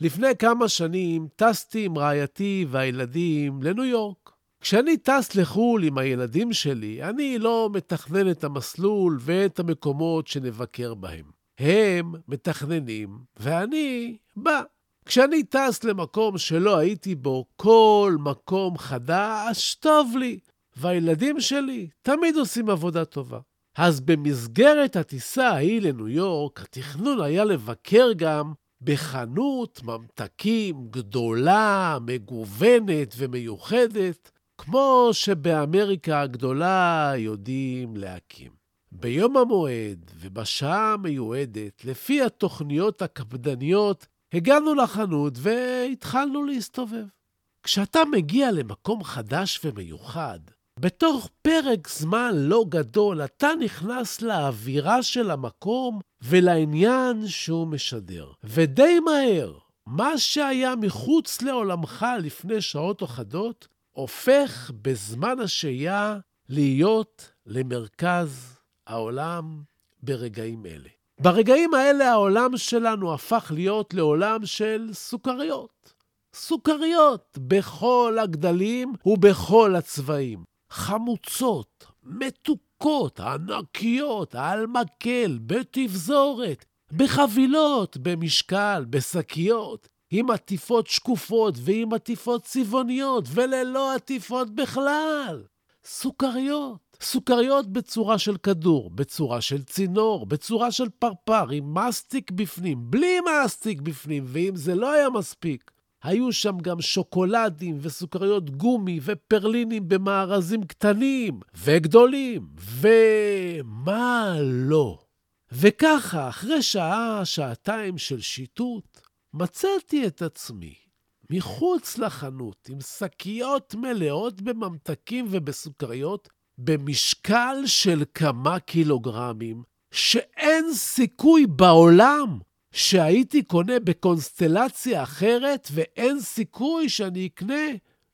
לפני כמה שנים טסתי עם רעייתי והילדים לניו יורק. כשאני טס לחו"ל עם הילדים שלי, אני לא מתכנן את המסלול ואת המקומות שנבקר בהם. הם מתכננים, ואני בא. כשאני טס למקום שלא הייתי בו, כל מקום חדש טוב לי, והילדים שלי תמיד עושים עבודה טובה. אז במסגרת הטיסה ההיא לניו יורק, התכנון היה לבקר גם בחנות ממתקים גדולה, מגוונת ומיוחדת, כמו שבאמריקה הגדולה יודעים להקים. ביום המועד ובשעה המיועדת, לפי התוכניות הקפדניות, הגענו לחנות והתחלנו להסתובב. כשאתה מגיע למקום חדש ומיוחד, בתוך פרק זמן לא גדול אתה נכנס לאווירה של המקום ולעניין שהוא משדר. ודי מהר, מה שהיה מחוץ לעולמך לפני שעות אחדות, הופך בזמן השהייה להיות למרכז העולם ברגעים אלה. ברגעים האלה העולם שלנו הפך להיות לעולם של סוכריות. סוכריות בכל הגדלים ובכל הצבעים. חמוצות, מתוקות, ענקיות, על מקל, בתפזורת, בחבילות, במשקל, בשקיות, עם עטיפות שקופות ועם עטיפות צבעוניות, וללא עטיפות בכלל. סוכריות. סוכריות בצורה של כדור, בצורה של צינור, בצורה של פרפר, עם מסטיק בפנים, בלי מסטיק בפנים, ואם זה לא היה מספיק, היו שם גם שוקולדים וסוכריות גומי ופרלינים במארזים קטנים וגדולים, ומה לא. וככה, אחרי שעה, שעתיים של שיטוט, מצאתי את עצמי מחוץ לחנות עם שקיות מלאות בממתקים ובסוכריות, במשקל של כמה קילוגרמים, שאין סיכוי בעולם שהייתי קונה בקונסטלציה אחרת, ואין סיכוי שאני אקנה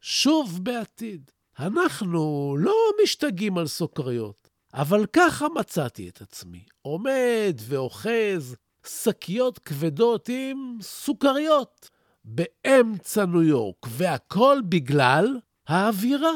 שוב בעתיד. אנחנו לא משתגעים על סוכריות, אבל ככה מצאתי את עצמי, עומד ואוחז שקיות כבדות עם סוכריות באמצע ניו יורק, והכל בגלל האווירה.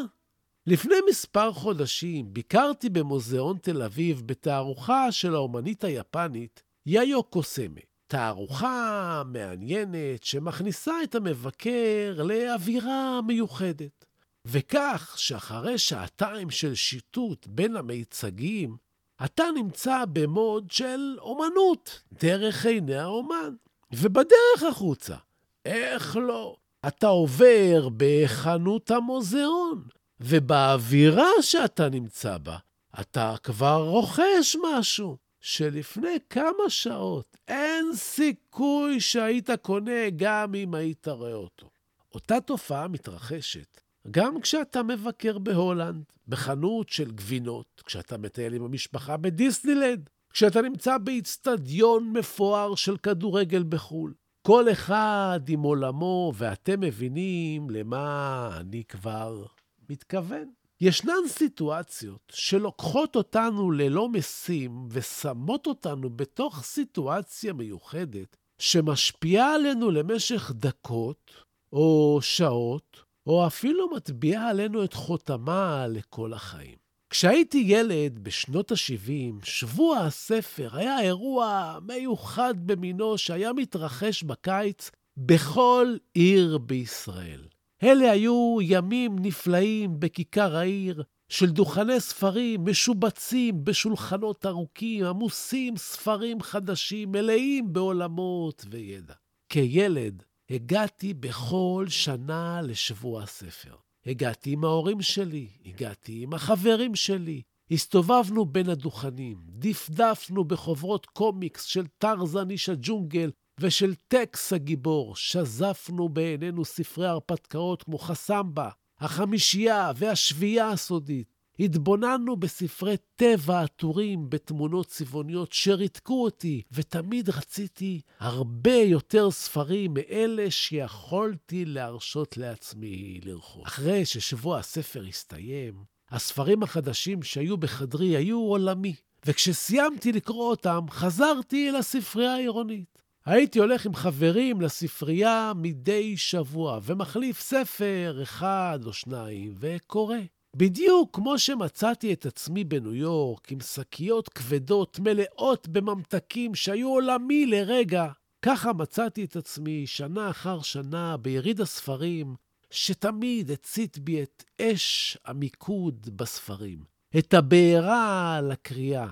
לפני מספר חודשים ביקרתי במוזיאון תל אביב בתערוכה של האומנית היפנית יאיו קוסמה. תערוכה מעניינת שמכניסה את המבקר לאווירה מיוחדת. וכך שאחרי שעתיים של שיטוט בין המיצגים, אתה נמצא במוד של אומנות, דרך עיני האומן. ובדרך החוצה, איך לא? אתה עובר בחנות המוזיאון, ובאווירה שאתה נמצא בה, אתה כבר רוכש משהו. שלפני כמה שעות אין סיכוי שהיית קונה גם אם היית רואה אותו. אותה תופעה מתרחשת גם כשאתה מבקר בהולנד, בחנות של גבינות, כשאתה מטייל עם המשפחה בדיסנילנד, כשאתה נמצא באיצטדיון מפואר של כדורגל בחו"ל. כל אחד עם עולמו, ואתם מבינים למה אני כבר מתכוון. ישנן סיטואציות שלוקחות אותנו ללא משים ושמות אותנו בתוך סיטואציה מיוחדת שמשפיעה עלינו למשך דקות או שעות, או אפילו מטביעה עלינו את חותמה לכל החיים. כשהייתי ילד בשנות ה-70, שבוע הספר היה אירוע מיוחד במינו שהיה מתרחש בקיץ בכל עיר בישראל. אלה היו ימים נפלאים בכיכר העיר, של דוכני ספרים משובצים בשולחנות ארוכים, עמוסים ספרים חדשים, מלאים בעולמות וידע. כילד הגעתי בכל שנה לשבוע הספר. הגעתי עם ההורים שלי, הגעתי עם החברים שלי. הסתובבנו בין הדוכנים, דפדפנו בחוברות קומיקס של טרזן איש הג'ונגל ושל טקס הגיבור, שזפנו בעינינו ספרי הרפתקאות כמו חסמבה, החמישייה והשביעייה הסודית. התבוננו בספרי טבע עטורים בתמונות צבעוניות שריתקו אותי, ותמיד רציתי הרבה יותר ספרים מאלה שיכולתי להרשות לעצמי לרכוש. אחרי ששבוע הספר הסתיים, הספרים החדשים שהיו בחדרי היו עולמי, וכשסיימתי לקרוא אותם, חזרתי לספרייה העירונית. הייתי הולך עם חברים לספרייה מדי שבוע, ומחליף ספר אחד או שניים, וקורא. בדיוק כמו שמצאתי את עצמי בניו יורק, עם שקיות כבדות מלאות בממתקים שהיו עולמי לרגע, ככה מצאתי את עצמי שנה אחר שנה ביריד הספרים, שתמיד הצית בי את אש המיקוד בספרים, את הבעירה לקריאה,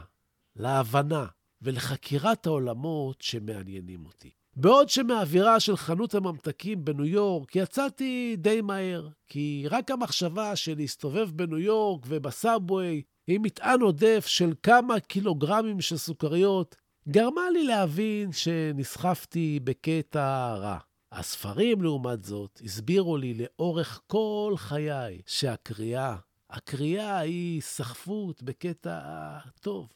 להבנה ולחקירת העולמות שמעניינים אותי. בעוד שמהאווירה של חנות הממתקים בניו יורק יצאתי די מהר, כי רק המחשבה של להסתובב בניו יורק ובסאבווי עם מטען עודף של כמה קילוגרמים של סוכריות, גרמה לי להבין שנסחפתי בקטע רע. הספרים, לעומת זאת, הסבירו לי לאורך כל חיי שהקריאה, הקריאה היא סחפות בקטע טוב.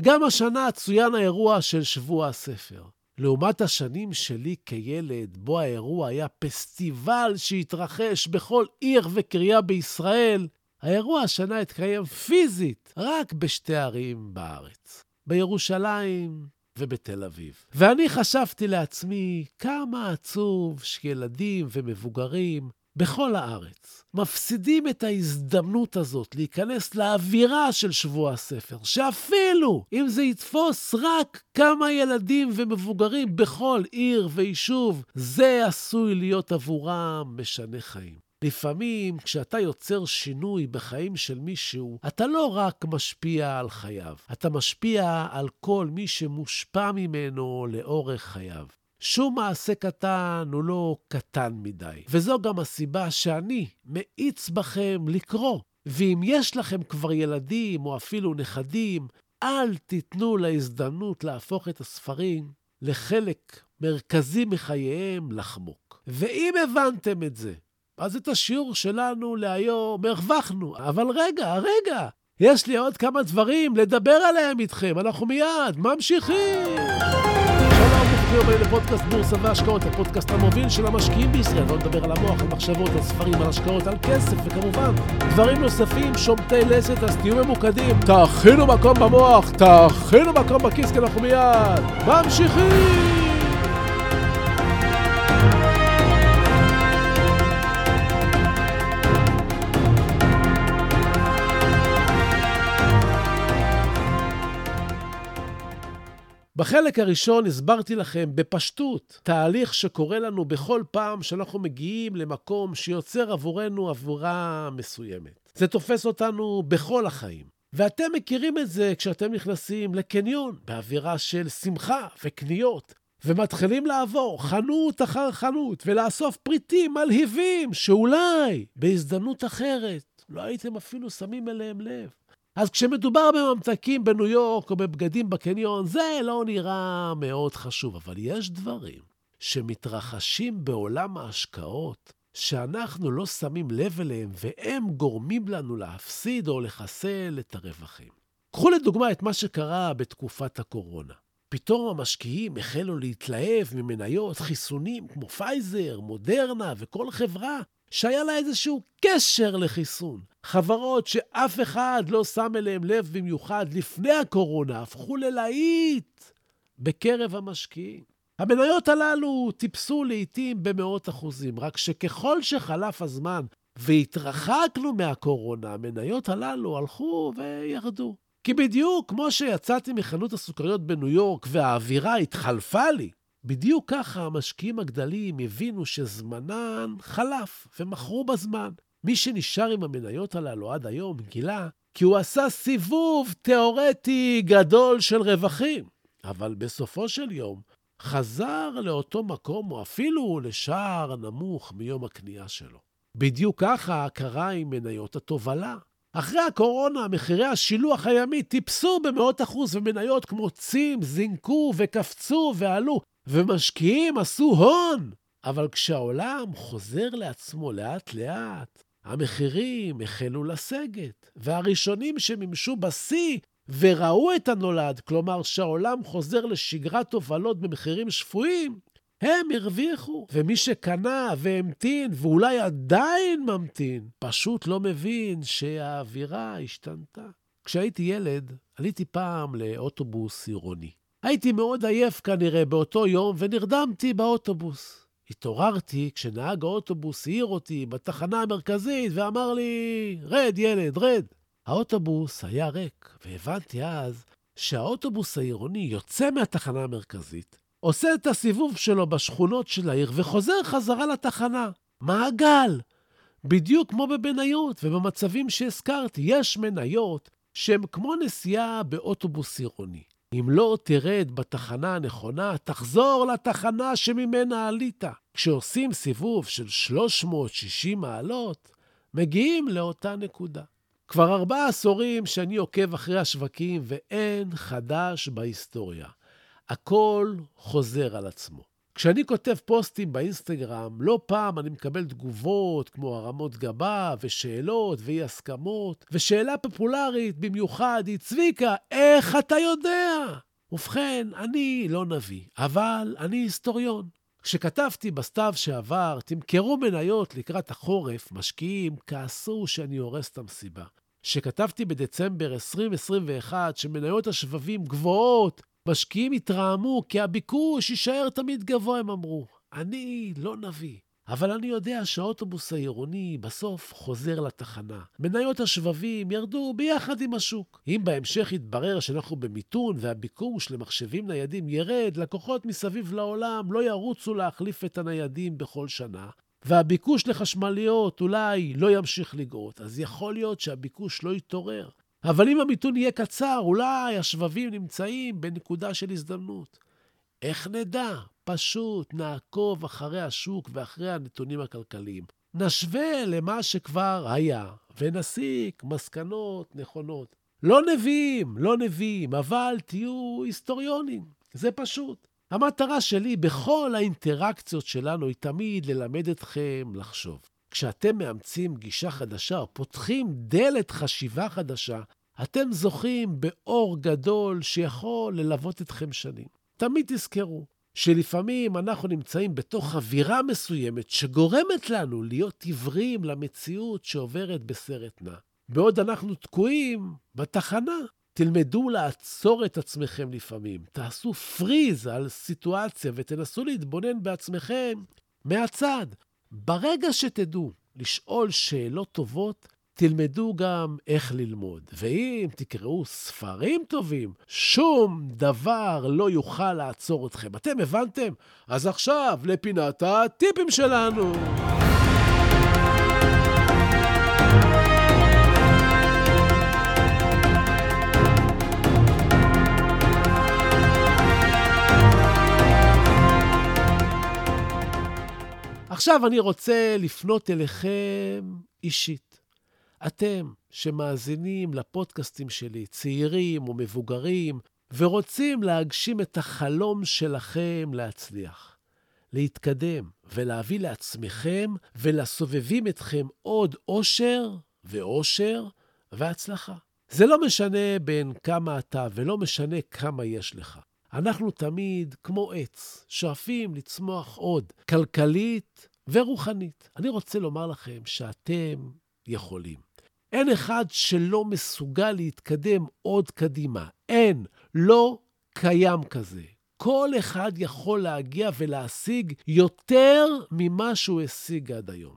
גם השנה צוין האירוע של שבוע הספר. לעומת השנים שלי כילד, בו האירוע היה פסטיבל שהתרחש בכל עיר וקריאה בישראל, האירוע השנה התקיים פיזית רק בשתי ערים בארץ, בירושלים ובתל אביב. ואני חשבתי לעצמי, כמה עצוב שילדים ומבוגרים בכל הארץ מפסידים את ההזדמנות הזאת להיכנס לאווירה של שבוע הספר, שאפילו אם זה יתפוס רק כמה ילדים ומבוגרים בכל עיר ויישוב, זה עשוי להיות עבורם משנה חיים. לפעמים כשאתה יוצר שינוי בחיים של מישהו, אתה לא רק משפיע על חייו, אתה משפיע על כל מי שמושפע ממנו לאורך חייו. שום מעשה קטן הוא לא קטן מדי. וזו גם הסיבה שאני מאיץ בכם לקרוא. ואם יש לכם כבר ילדים או אפילו נכדים, אל תיתנו להזדמנות להפוך את הספרים לחלק מרכזי מחייהם לחמוק. ואם הבנתם את זה, אז את השיעור שלנו להיום הרווחנו. אבל רגע, רגע, יש לי עוד כמה דברים לדבר עליהם איתכם. אנחנו מיד ממשיכים. ברוכים הבאים לפודקאסט בורסה והשקעות, הפודקאסט המוביל של המשקיעים בישראל. לא נדבר על המוח, על מחשבות, על ספרים, על השקעות, על כסף, וכמובן, דברים נוספים, שומטי לסת, אז תהיו ממוקדים. תכינו מקום במוח, תכינו מקום בכיס, כי אנחנו מיד ממשיכים! בחלק הראשון הסברתי לכם בפשטות תהליך שקורה לנו בכל פעם שאנחנו מגיעים למקום שיוצר עבורנו עבורה מסוימת. זה תופס אותנו בכל החיים. ואתם מכירים את זה כשאתם נכנסים לקניון, באווירה של שמחה וקניות, ומתחילים לעבור חנות אחר חנות ולאסוף פריטים מלהיבים שאולי בהזדמנות אחרת לא הייתם אפילו שמים אליהם לב. אז כשמדובר בממתקים בניו יורק או בבגדים בקניון, זה לא נראה מאוד חשוב, אבל יש דברים שמתרחשים בעולם ההשקעות, שאנחנו לא שמים לב אליהם, והם גורמים לנו להפסיד או לחסל את הרווחים. קחו לדוגמה את מה שקרה בתקופת הקורונה. פתאום המשקיעים החלו להתלהב ממניות חיסונים כמו פייזר, מודרנה וכל חברה שהיה לה איזשהו קשר לחיסון. חברות שאף אחד לא שם אליהם לב במיוחד לפני הקורונה, הפכו ללהיט בקרב המשקיעים. המניות הללו טיפסו לעתים במאות אחוזים, רק שככל שחלף הזמן והתרחקנו מהקורונה, המניות הללו הלכו וירדו. כי בדיוק כמו שיצאתי מחנות הסוכריות בניו יורק והאווירה התחלפה לי, בדיוק ככה המשקיעים הגדולים הבינו שזמנן חלף ומכרו בזמן. מי שנשאר עם המניות הללו עד היום גילה כי הוא עשה סיבוב תיאורטי גדול של רווחים. אבל בסופו של יום חזר לאותו מקום, או אפילו לשער נמוך מיום הקנייה שלו. בדיוק ככה קרה עם מניות התובלה. אחרי הקורונה, מחירי השילוח הימי טיפסו במאות אחוז, ומניות כמו צים זינקו וקפצו ועלו, ומשקיעים עשו הון. אבל כשהעולם חוזר לעצמו לאט-לאט, המחירים החלו לסגת, והראשונים שמימשו בשיא וראו את הנולד, כלומר שהעולם חוזר לשגרת הובלות במחירים שפויים, הם הרוויחו. ומי שקנה והמתין, ואולי עדיין ממתין, פשוט לא מבין שהאווירה השתנתה. כשהייתי ילד, עליתי פעם לאוטובוס עירוני. הייתי מאוד עייף כנראה באותו יום, ונרדמתי באוטובוס. התעוררתי כשנהג האוטובוס העיר אותי בתחנה המרכזית ואמר לי, רד ילד, רד. האוטובוס היה ריק, והבנתי אז שהאוטובוס העירוני יוצא מהתחנה המרכזית, עושה את הסיבוב שלו בשכונות של העיר וחוזר חזרה לתחנה. מעגל! בדיוק כמו במניות ובמצבים שהזכרתי, יש מניות שהן כמו נסיעה באוטובוס עירוני. אם לא תרד בתחנה הנכונה, תחזור לתחנה שממנה עלית. כשעושים סיבוב של 360 מעלות, מגיעים לאותה נקודה. כבר ארבעה עשורים שאני עוקב אחרי השווקים ואין חדש בהיסטוריה. הכל חוזר על עצמו. כשאני כותב פוסטים באינסטגרם, לא פעם אני מקבל תגובות כמו הרמות גבה ושאלות ואי הסכמות, ושאלה פופולרית במיוחד היא, צביקה, איך אתה יודע? ובכן, אני לא נביא, אבל אני היסטוריון. כשכתבתי בסתיו שעבר, תמכרו מניות לקראת החורף, משקיעים כעסו שאני הורס את המסיבה. כשכתבתי בדצמבר 2021 שמניות השבבים גבוהות, משקיעים התרעמו כי הביקוש יישאר תמיד גבוה, הם אמרו. אני לא נביא. אבל אני יודע שהאוטובוס העירוני בסוף חוזר לתחנה. מניות השבבים ירדו ביחד עם השוק. אם בהמשך יתברר שאנחנו במיתון והביקוש למחשבים ניידים ירד, לקוחות מסביב לעולם לא ירוצו להחליף את הניידים בכל שנה, והביקוש לחשמליות אולי לא ימשיך לגאות, אז יכול להיות שהביקוש לא יתעורר. אבל אם המיתון יהיה קצר, אולי השבבים נמצאים בנקודה של הזדמנות. איך נדע? פשוט נעקוב אחרי השוק ואחרי הנתונים הכלכליים. נשווה למה שכבר היה, ונסיק מסקנות נכונות. לא נביאים, לא נביאים, אבל תהיו היסטוריונים. זה פשוט. המטרה שלי בכל האינטראקציות שלנו היא תמיד ללמד אתכם לחשוב. כשאתם מאמצים גישה חדשה או פותחים דלת חשיבה חדשה, אתם זוכים באור גדול שיכול ללוות אתכם שנים. תמיד תזכרו שלפעמים אנחנו נמצאים בתוך אווירה מסוימת שגורמת לנו להיות עיוורים למציאות שעוברת בסרט נע. בעוד אנחנו תקועים בתחנה, תלמדו לעצור את עצמכם לפעמים. תעשו פריז על סיטואציה ותנסו להתבונן בעצמכם מהצד. ברגע שתדעו לשאול שאלות טובות, תלמדו גם איך ללמוד. ואם תקראו ספרים טובים, שום דבר לא יוכל לעצור אתכם. אתם הבנתם? אז עכשיו לפינת הטיפים שלנו. עכשיו אני רוצה לפנות אליכם אישית. אתם שמאזינים לפודקאסטים שלי, צעירים או מבוגרים, ורוצים להגשים את החלום שלכם להצליח, להתקדם ולהביא לעצמכם ולסובבים אתכם עוד אושר ואושר והצלחה. זה לא משנה בין כמה אתה ולא משנה כמה יש לך. אנחנו תמיד, כמו עץ, שואפים לצמוח עוד, כלכלית ורוחנית. אני רוצה לומר לכם שאתם יכולים. אין אחד שלא מסוגל להתקדם עוד קדימה. אין, לא קיים כזה. כל אחד יכול להגיע ולהשיג יותר ממה שהוא השיג עד היום.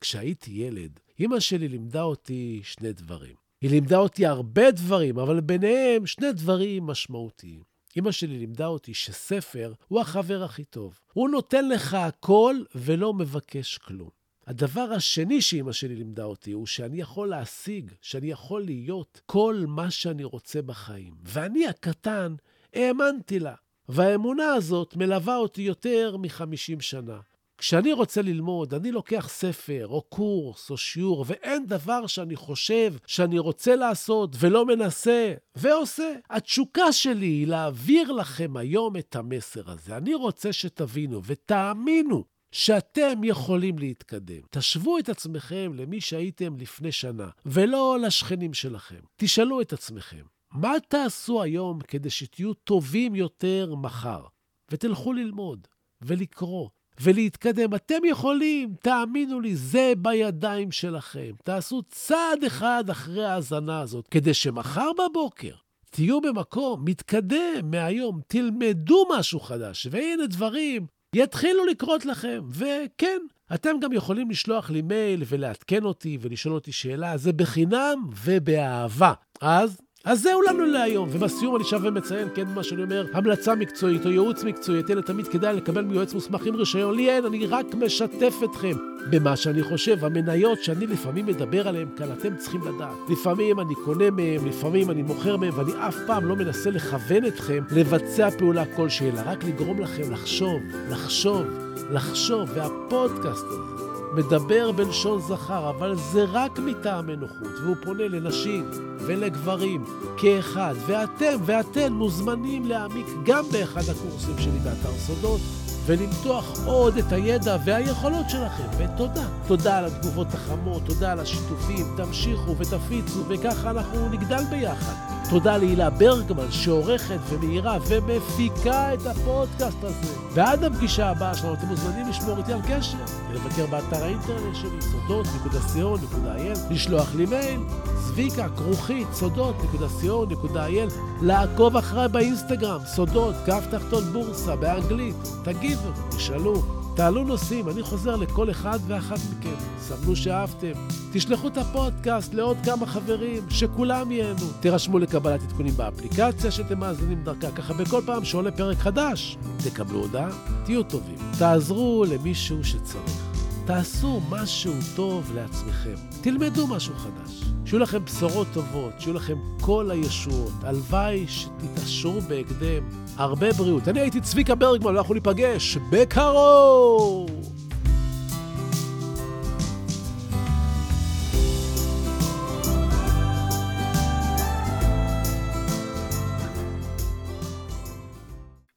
כשהייתי ילד, אמא שלי לימדה אותי שני דברים. היא לימדה אותי הרבה דברים, אבל ביניהם שני דברים משמעותיים. אמא שלי לימדה אותי שספר הוא החבר הכי טוב. הוא נותן לך הכל ולא מבקש כלום. הדבר השני שאימא שלי לימדה אותי הוא שאני יכול להשיג, שאני יכול להיות כל מה שאני רוצה בחיים. ואני הקטן האמנתי לה, והאמונה הזאת מלווה אותי יותר מ-50 שנה. כשאני רוצה ללמוד, אני לוקח ספר, או קורס, או שיעור, ואין דבר שאני חושב שאני רוצה לעשות ולא מנסה, ועושה. התשוקה שלי היא להעביר לכם היום את המסר הזה. אני רוצה שתבינו ותאמינו שאתם יכולים להתקדם. תשוו את עצמכם למי שהייתם לפני שנה, ולא לשכנים שלכם. תשאלו את עצמכם, מה תעשו היום כדי שתהיו טובים יותר מחר? ותלכו ללמוד, ולקרוא, ולהתקדם. אתם יכולים, תאמינו לי, זה בידיים שלכם. תעשו צעד אחד אחרי ההאזנה הזאת, כדי שמחר בבוקר תהיו במקום מתקדם מהיום, תלמדו משהו חדש, והנה דברים יתחילו לקרות לכם. וכן, אתם גם יכולים לשלוח לי מייל ולעדכן אותי ולשאול אותי שאלה, זה בחינם ובאהבה. אז אז זהו לנו להיום, ובסיום אני שב ומציין, כן, מה שאני אומר, המלצה מקצועית או ייעוץ מקצועי, את אלה תמיד כדאי לקבל מיועץ מוסמך עם רישיון. לי אין, אני רק משתף אתכם במה שאני חושב. המניות שאני לפעמים מדבר עליהן כאן, אתם צריכים לדעת. לפעמים אני קונה מהם, לפעמים אני מוכר מהם, ואני אף פעם לא מנסה לכוון אתכם לבצע פעולה כלשהי, אלא רק לגרום לכם לחשוב, לחשוב, לחשוב, והפודקאסט הזה. מדבר בלשון זכר, אבל זה רק מטעמי נוחות, והוא פונה לנשים ולגברים כאחד, ואתם ואתן מוזמנים להעמיק גם באחד הקורסים שלי באתר סודות, ולמתוח עוד את הידע והיכולות שלכם. ותודה. תודה על התגובות החמות, תודה על השיתופים, תמשיכו ותפיצו, וככה אנחנו נגדל ביחד. תודה להילה ברגמן, שעורכת ומאירה ומפיקה את הפודקאסט הזה. ועד הפגישה הבאה שלנו, אתם מוזמנים לשמור איתי על קשר, ולבקר באתר האינטרנט שלי, סודות.co.il, לשלוח לי מייל, צביקה, כרוכית, סודות.co.il, לעקוב אחריי באינסטגרם, סודות, קו תחתון בורסה, באנגלית. תגיבו, תשאלו. תעלו נושאים, אני חוזר לכל אחד ואחת מכם. סבלו שאהבתם. תשלחו את הפודקאסט לעוד כמה חברים, שכולם ייהנו. תירשמו לקבלת עדכונים באפליקציה שאתם מאזינים דרכה, ככה בכל פעם שעולה פרק חדש, תקבלו הודעה, תהיו טובים. תעזרו למישהו שצריך. תעשו משהו טוב לעצמכם. תלמדו משהו חדש. שיהיו לכם בשורות טובות, שיהיו לכם כל הישועות. הלוואי שתתעשרו בהקדם. הרבה בריאות. אני הייתי צביקה ברגמן, ואנחנו ניפגש בקרוב!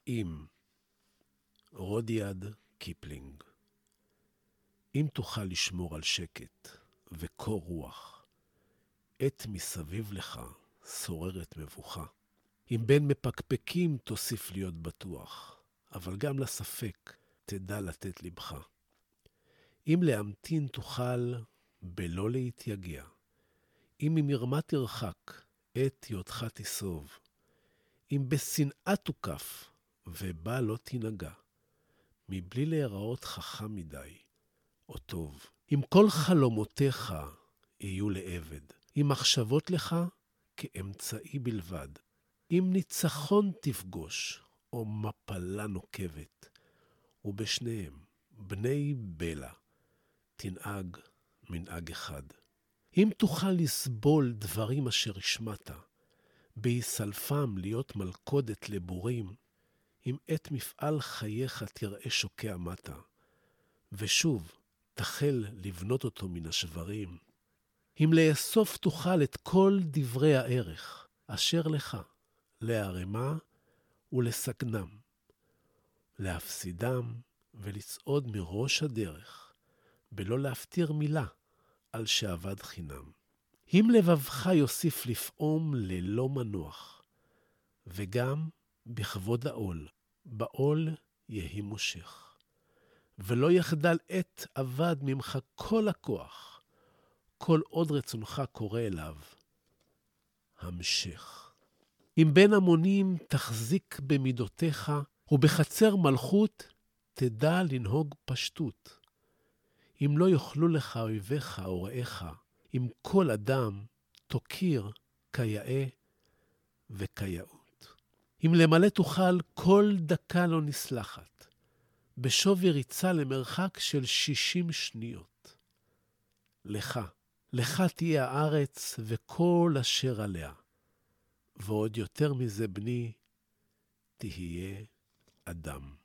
עם רודיארד קיפלינג אם תוכל לשמור על שקט וקור רוח, עת מסביב לך שוררת מבוכה. אם בין מפקפקים תוסיף להיות בטוח, אבל גם לספק תדע לתת לבך. אם להמתין תוכל בלא להתייגע, אם ממרמה תרחק, עת היותך תסוב, אם בשנאה תוקף, ובה לא תנהגע, מבלי להיראות חכם מדי, או טוב. אם כל חלומותיך יהיו לעבד, אם מחשבות לך כאמצעי בלבד, אם ניצחון תפגוש, או מפלה נוקבת, ובשניהם, בני בלע, תנהג מנהג אחד. אם תוכל לסבול דברים אשר השמעת, בהיסלפם להיות מלכודת לבורים, אם עת מפעל חייך תראה שוקע מטה, ושוב תחל לבנות אותו מן השברים, אם לאסוף תוכל את כל דברי הערך אשר לך, לערמה ולסכנם, להפסידם ולצעוד מראש הדרך, בלא להפטיר מילה על שאבד חינם. אם לבבך יוסיף לפעום ללא מנוח, וגם בכבוד העול, בעול יהי מושך. ולא יחדל עת אבד ממך כל הכוח, כל עוד רצונך קורא אליו. המשך. אם בין המונים תחזיק במידותיך, ובחצר מלכות תדע לנהוג פשטות. אם לא יאכלו לך אויביך או רעיך, אם כל אדם תוקיר כיאה וכיאות. אם למלא תוכל כל דקה לא נסלחת, בשווי ריצה למרחק של שישים שניות. לך, לך תהיה הארץ וכל אשר עליה. ועוד יותר מזה, בני, תהיה אדם.